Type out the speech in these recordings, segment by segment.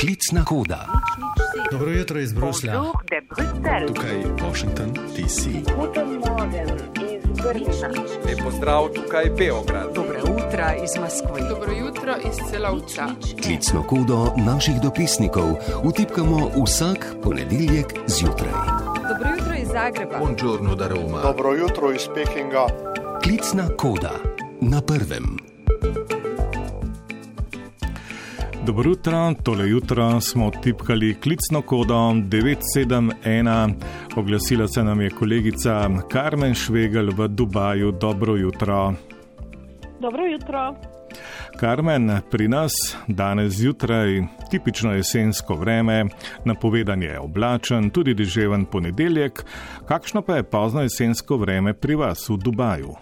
Klicna koda. Dobro jutro iz Bruslja. Tukaj Washington, DC. Lep pozdrav tukaj Beograd. Dobro jutro iz Moskve. Dobro jutro iz celovca. Klicno kodo naših dopisnikov vtipkamo vsak ponedeljek zjutraj. Dobro jutro iz Zagreba. Buongiorno da Roma. Dobro jutro iz Pekinga. Klicna koda na prvem. Dobro jutro, tole jutro smo tipkali klicno kodo 971. Oglasila se nam je kolegica Karmen Švegel v Dubaju. Dobro jutro. Dobro jutro. Karmen, pri nas danes zjutraj tipično jesensko vreme, napovedan je oblačen, tudi deževen ponedeljek. Kakšno pa je pozno jesensko vreme pri vas v Dubaju?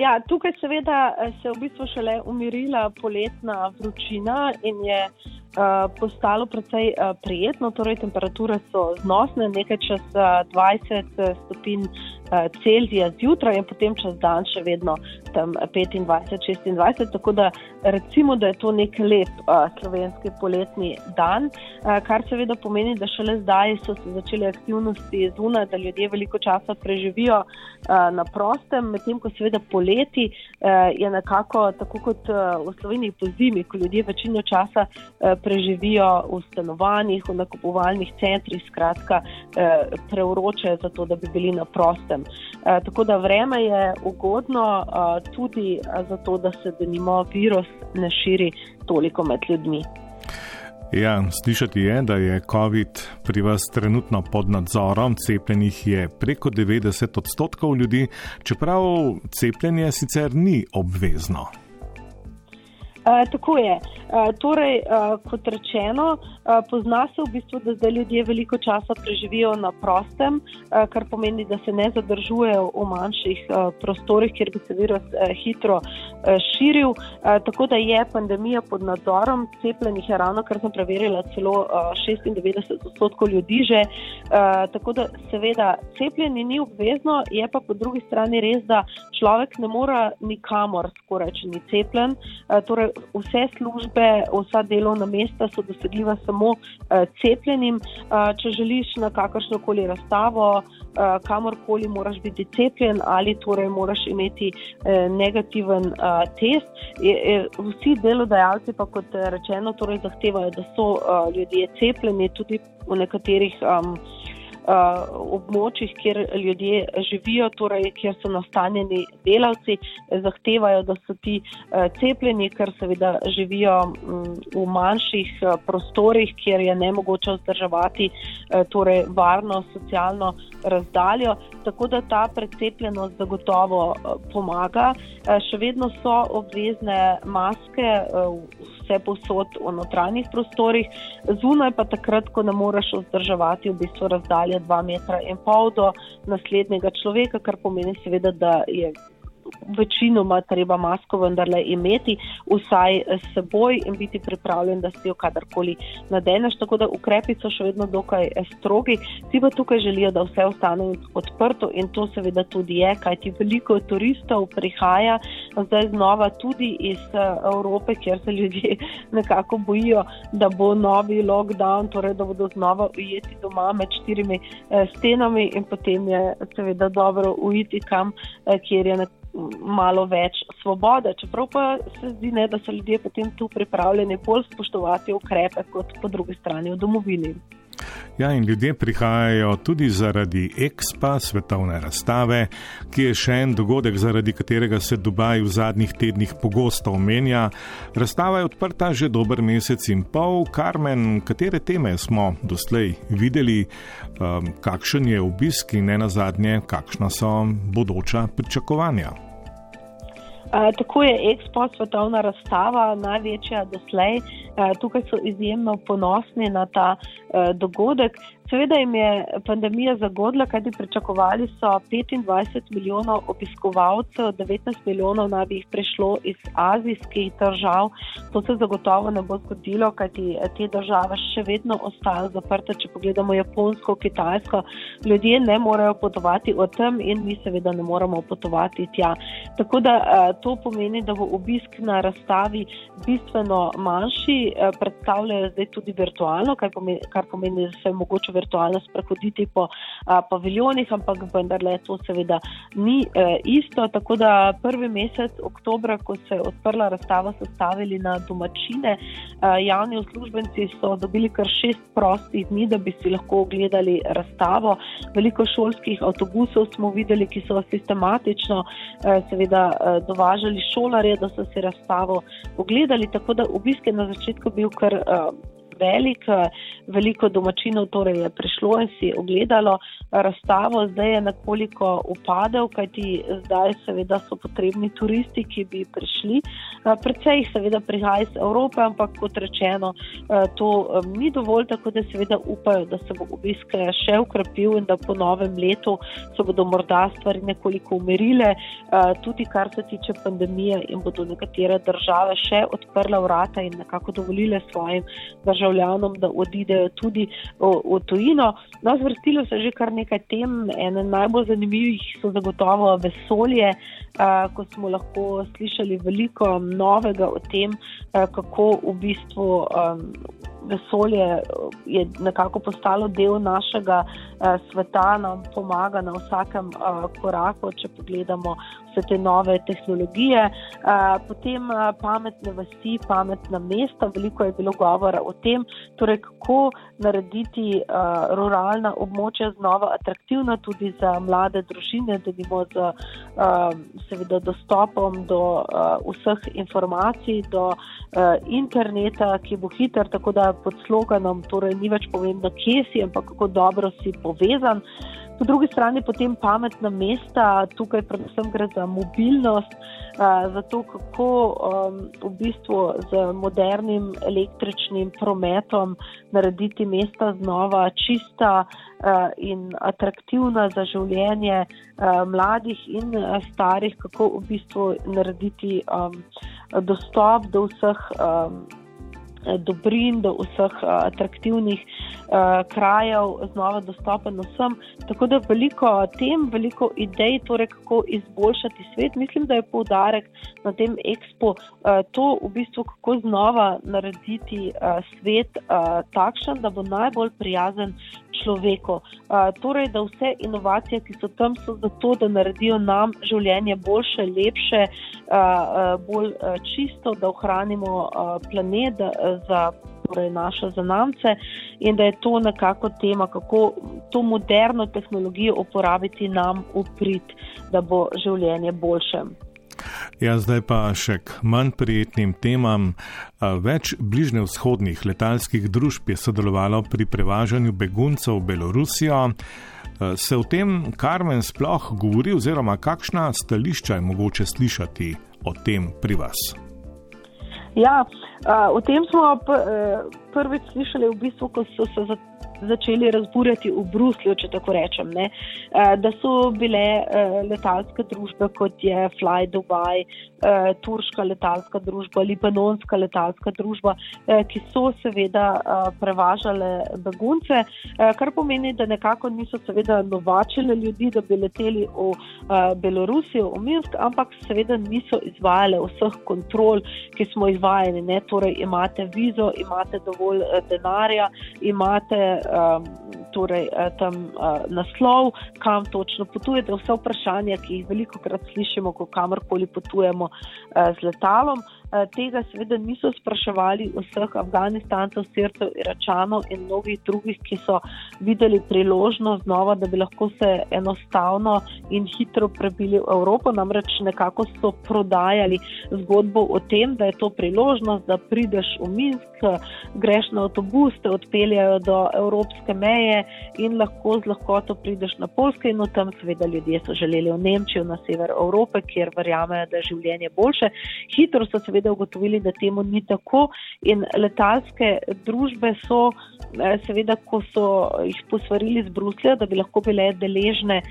Ja, tukaj seveda se je v bistvu šele umirila poletna vročina in je uh, postalo precej uh, prijetno, torej temperature so znosne, nekaj čez uh, 20 stopinj Celzija zjutraj in potem čez dan še vedno tam 25-26, tako da recimo, da je to nek lep uh, slovenski poletni dan, uh, kar seveda pomeni, da šele zdaj so se začele aktivnosti zunaj, da ljudje veliko časa preživijo uh, na prostem, medtem ko seveda poleti uh, je nekako tako kot uh, v Sloveniji po zimi, ko ljudje večino časa uh, preživijo v stanovanjih, v nakupovalnih centrih, skratka uh, preuroče za to, da bi bili na prostem. Uh, tako da vreme je ugodno uh, tudi uh, zato, da se denimo virus ne širi toliko med ljudmi. Ja, slišati je, da je COVID pri vas trenutno pod nadzorom, cepljenih je preko 90 odstotkov ljudi, čeprav cepljenje sicer ni obvezno. Uh, tako je. Uh, torej, uh, kot rečeno, uh, pozna se v bistvu, da zdaj ljudje veliko časa preživijo na prostem, uh, kar pomeni, da se ne zadržujejo v manjših uh, prostorih, kjer bi se virus uh, hitro uh, širil. Uh, tako da je pandemija pod nadzorom, cepljenih je ravno, kar sem preverila, celo uh, 96 odstotkov ljudi že. Uh, tako da seveda cepljenje ni obvezno, je pa po drugi strani res, da človek ne more nikamor skoraj, če ni cepljen. Uh, torej, vse službe, vsa delovna mesta so dosegljiva samo uh, cepljenim. Uh, če želiš na kakršno koli razstavo, uh, kamorkoli moraš biti cepljen ali torej moraš imeti negativen test. Vsi delodajalci pa kot rečeno torej zahtevajo, da so ljudje cepljeni tudi v nekaterih. Um, območjih, kjer ljudje živijo, torej kjer so nastanjeni delavci, zahtevajo, da so ti uh, cepljeni, ker seveda živijo um, v manjših uh, prostorih, kjer je ne mogoče vzdrževati torej varno socialno razdaljo. Tako da ta precepljenost zagotovo pomaga. Še vedno so obvezne maske. Uh, Vse posod v notranjih prostorih, zunaj pa takrat, ko ne moreš vzdrževati v bistvu razdalje 2,5 metra do naslednjega človeka, kar pomeni seveda, da je večinoma treba masko vendarle imeti vsaj s seboj in biti pripravljen, da si jo kadarkoli nadeneš. Tako da ukrepi so še vedno dokaj strogi. Vsi pa tukaj želijo, da vse ostane odprto in to seveda tudi je, kajti veliko turistov prihaja zdaj znova tudi iz Evrope, kjer se ljudje nekako bojijo, da bo novi lockdown, torej da bodo znova ujeti doma med štirimi stenami in potem je seveda dobro ujiti kam, kjer je nekako malo več svobode. Čeprav pa se zdi, ne, da so ljudje potem tu pripravljeni bolj spoštovati ukrepe kot po drugi strani v domovini. Ja, in ljudje prihajajo tudi zaradi Expa, svetovne razstave, ki je še en dogodek, zaradi katerega se Dubaj v zadnjih tednih pogosto omenja. Razstava je odprta že dober mesec in pol. Karmen, katere teme smo doslej videli, um, kakšen je obisk in ne nazadnje, kakšna so bodoča pričakovanja? Uh, tako je Expo svetovna razstava, največja doslej. Uh, tukaj so izjemno ponosni na ta uh, dogodek. Seveda jim je pandemija zagodla, kajti pričakovali so 25 milijonov obiskovalcev, 19 milijonov naj bi jih prišlo iz azijskih držav. To se zagotovo ne bo zgodilo, kajti te države še vedno ostajajo zaprte. Če pogledamo Japonsko, Kitajsko, ljudje ne morejo potovati od tam in mi seveda ne moremo potovati tja. Tako da to pomeni, da bo obisk na razstavi bistveno manjši, predstavljajo zdaj tudi virtualno, kar pomeni, kar pomeni da se je mogoče virtualno sprehoditi po a, paviljonih, ampak vendarle to seveda ni e, isto. Tako da prvi mesec oktobra, ko se je odprla razstava, so stavili na domačine. A, javni uslužbenci so dobili kar šest prostih dni, da bi si lahko ogledali razstavo. Veliko šolskih avtobusov smo videli, ki so sistematično e, seveda e, dovažali šolarje, da so si razstavo ogledali. Tako da obisk je na začetku bil kar. E, velik, veliko domačinov torej je prišlo in si ogledalo razstavo, zdaj je nekoliko upadel, kajti zdaj seveda so potrebni turisti, ki bi prišli. Predvsej jih seveda prihaja iz Evrope, ampak kot rečeno, to ni dovolj, tako da seveda upajo, da se bo obisk še ukrepil in da po novem letu se bodo morda stvari nekoliko umirile, tudi kar se tiče pandemije in bodo nekatere države še odprla vrata in nekako dovolile svojim državam državljanom, da odidejo tudi v tujino. No, zvrstilo se že kar nekaj tem, ene najbolj zanimivih so zagotovo vesolje, ko smo lahko slišali veliko novega o tem, kako v bistvu vesolje je nekako postalo del našega sveta, nam pomaga na vsakem koraku, če pogledamo vse te nove tehnologije. Potem pametne vasi, pametna mesta, veliko je bilo govora o tem, torej kako narediti ruralna območja znova atraktivna tudi za mlade družine, da imamo z seveda dostopom do vseh informacij, do interneta, ki bo hiter, tako da pod sloganom, torej ni več pomembno, kje si, ampak kako dobro si povezan. Po drugi strani potem pametna mesta, tukaj predvsem gre za mobilnost, za to, kako v bistvu z modernim električnim prometom narediti mesta znova čista in atraktivna za življenje mladih in starih, kako v bistvu narediti dostop do vseh dobrin, do vseh atraktivnih krajev, znova dostopen vsem. Tako da veliko tem, veliko idej, torej kako izboljšati svet. Mislim, da je poudarek na tem ekspo to, v bistvu, kako znova narediti svet takšen, da bo najbolj prijazen človeku. Torej, da vse inovacije, ki so tam, so zato, da naredijo nam življenje boljše, lepše, bolj čisto, da ohranimo planet za torej naše zanamce in da je to nekako tema, kako to moderno tehnologijo uporabiti nam v prid, da bo življenje boljše. Ja, zdaj pa še k manj prijetnim temam. Več bližnjevzhodnih letalskih družb je sodelovalo pri prevažanju beguncev v Belorusijo. Se o tem Karmen sploh govori oziroma kakšna stališča je mogoče slišati o tem pri vas? Ja, o tem smo prvič slišali v bistvu, ko so se začeli razburjati v Bruslju, če tako rečem. Ne? Da so bile letalske družbe, kot je Fly Dubai, turška letalska družba, libanonska letalska družba, ki so seveda prevažale begunce, kar pomeni, da nekako niso seveda novačile ljudi, da bi leteli v Belorusijo, v Minsk, ampak seveda niso izvajale vseh kontrol, ki smo izvajali. Ne? Torej imate vizo, imate dovolj denarja, imate um, torej, tam uh, naslov, kam točno potujete, vse vprašanja, ki jih veliko krat slišimo, ko kamorkoli potujemo uh, z letalom. Uh, tega seveda niso spraševali vseh Afganistancev, Sircev, Iračanov in mnogih drugih, ki so videli priložnost znova, da bi lahko se enostavno in hitro prebili v Evropo. Namreč nekako so prodajali zgodbo o tem, da je to priložnost, da prideš v Minsk, greš na avtobus, te odpeljajo do evropske meje in lahko z lahkoto prideš na Polske in v tem seveda ljudje so želeli v Nemčijo, na sever Evrope, kjer verjamejo, da je življenje boljše. Hitro so seveda seveda ugotovili, da temu ni tako. In letalske družbe so seveda, ko so jih posvarili z Bruslja, da bi lahko bile deležne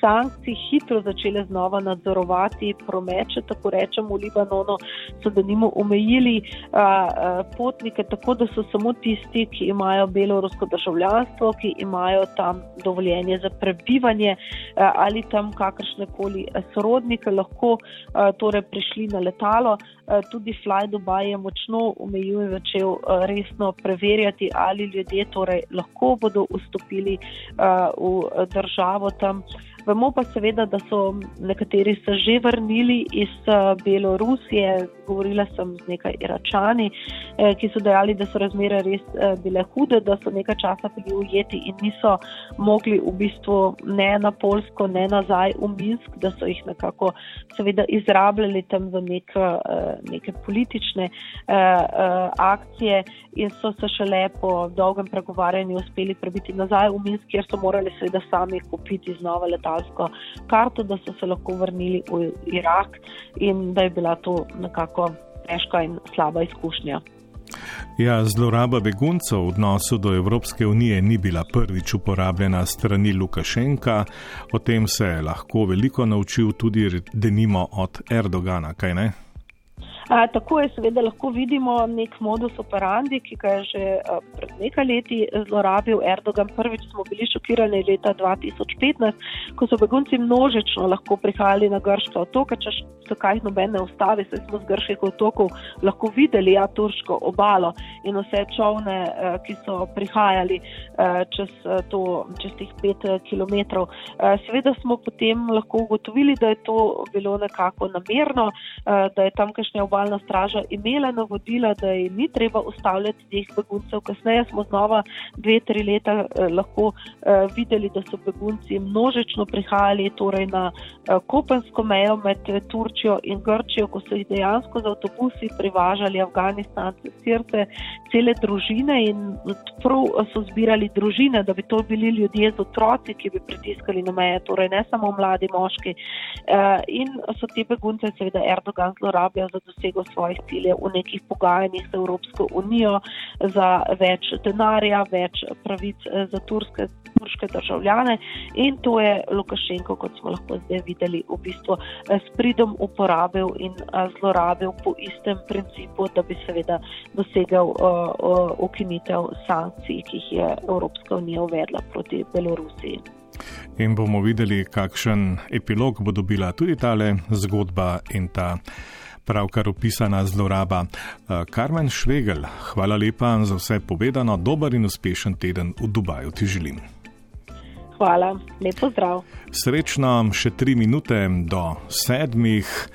sankcij hitro začele znova nadzorovati promet, če tako rečemo, v Libanonu, so da nimo omejili a, a, potnike, tako da so samo tisti, ki imajo belorusko državljanstvo, ki imajo tam dovoljenje za prebivanje a, ali tam kakršne koli sorodnike, lahko a, torej prišli na letalo. A, tudi Fly Dubai je močno omejil in začel a, resno preverjati, ali ljudje torej lahko bodo vstopili a, v državo tam. Vemo pa seveda, da so nekateri se že vrnili iz eh, Belorusije. Govorila sem z nekaj iračani, eh, ki so dejali, da so razmere res eh, bile hude, da so nekaj časa bili ujeti in niso mogli v bistvu ne na Polsko, ne nazaj v Minsk, da so jih nekako seveda izrabljali tam za nek, neke politične akcije in so se šele po dolgem pregovarjanju uspeli prebiti nazaj v Minsk, kjer so morali seveda sami kupiti znova letal letalsko karto, da so se lahko vrnili v Irak in da je bila to nekako težka in slaba izkušnja. Ja, zloraba beguncev v odnosu do Evropske unije ni bila prvič uporabljena strani Lukašenka, o tem se je lahko veliko naučil tudi denimo od Erdogana, kaj ne? A, tako je, seveda, lahko vidimo nek modus operandi, ki ga je že a, pred nekaj leti zlorabil Erdogan. Prvič smo bili šokirani leta 2015, ko so begunci množično lahko prihajali na grške otoke, če so kaj nobene ustavi, saj smo z grških otokov lahko videli ja, turško obalo in vse čovne, a, ki so prihajali a, čez, a, to, čez tih pet kilometrov. Seveda smo potem lahko ugotovili, da je to bilo nekako namerno, a, da je tamkajšnja obala obalna straža imela navodila, da ji ni treba ustavljati teh beguncev. Kasneje smo znova dve, tri leta eh, lahko eh, videli, da so begunci množično prihajali torej na eh, kopensko mejo med eh, Turčijo in Grčijo, ko so jih dejansko z avtobusi privažali Afganistance, Sirte, cele družine in prav so zbirali družine, da bi to bili ljudje z otroci, ki bi pritiskali na meje, torej ne samo mladi moški. Eh, in so te begunce seveda Erdogan zlorabljal za doseganje dosego svojih ciljev v nekih pogajanjih z Evropsko unijo za več denarja, več pravic eh, za turske, turške državljane in to je Lukašenko, kot smo lahko zdaj videli, v bistvu eh, s pridom uporabil in eh, zlorabil po istem principu, da bi seveda dosegel ukinitev sankcij, ki jih je Evropska unija uvedla proti Belorusiji. In bomo videli, kakšen epilog bo dobila tudi tale zgodba in ta pravkar opisana zloraba. Eh, Karmen Švegel, hvala lepa za vse povedano, dober in uspešen teden v Dubaju ti želim. Hvala, lepo zdrav. Srečno, še tri minute do sedmih.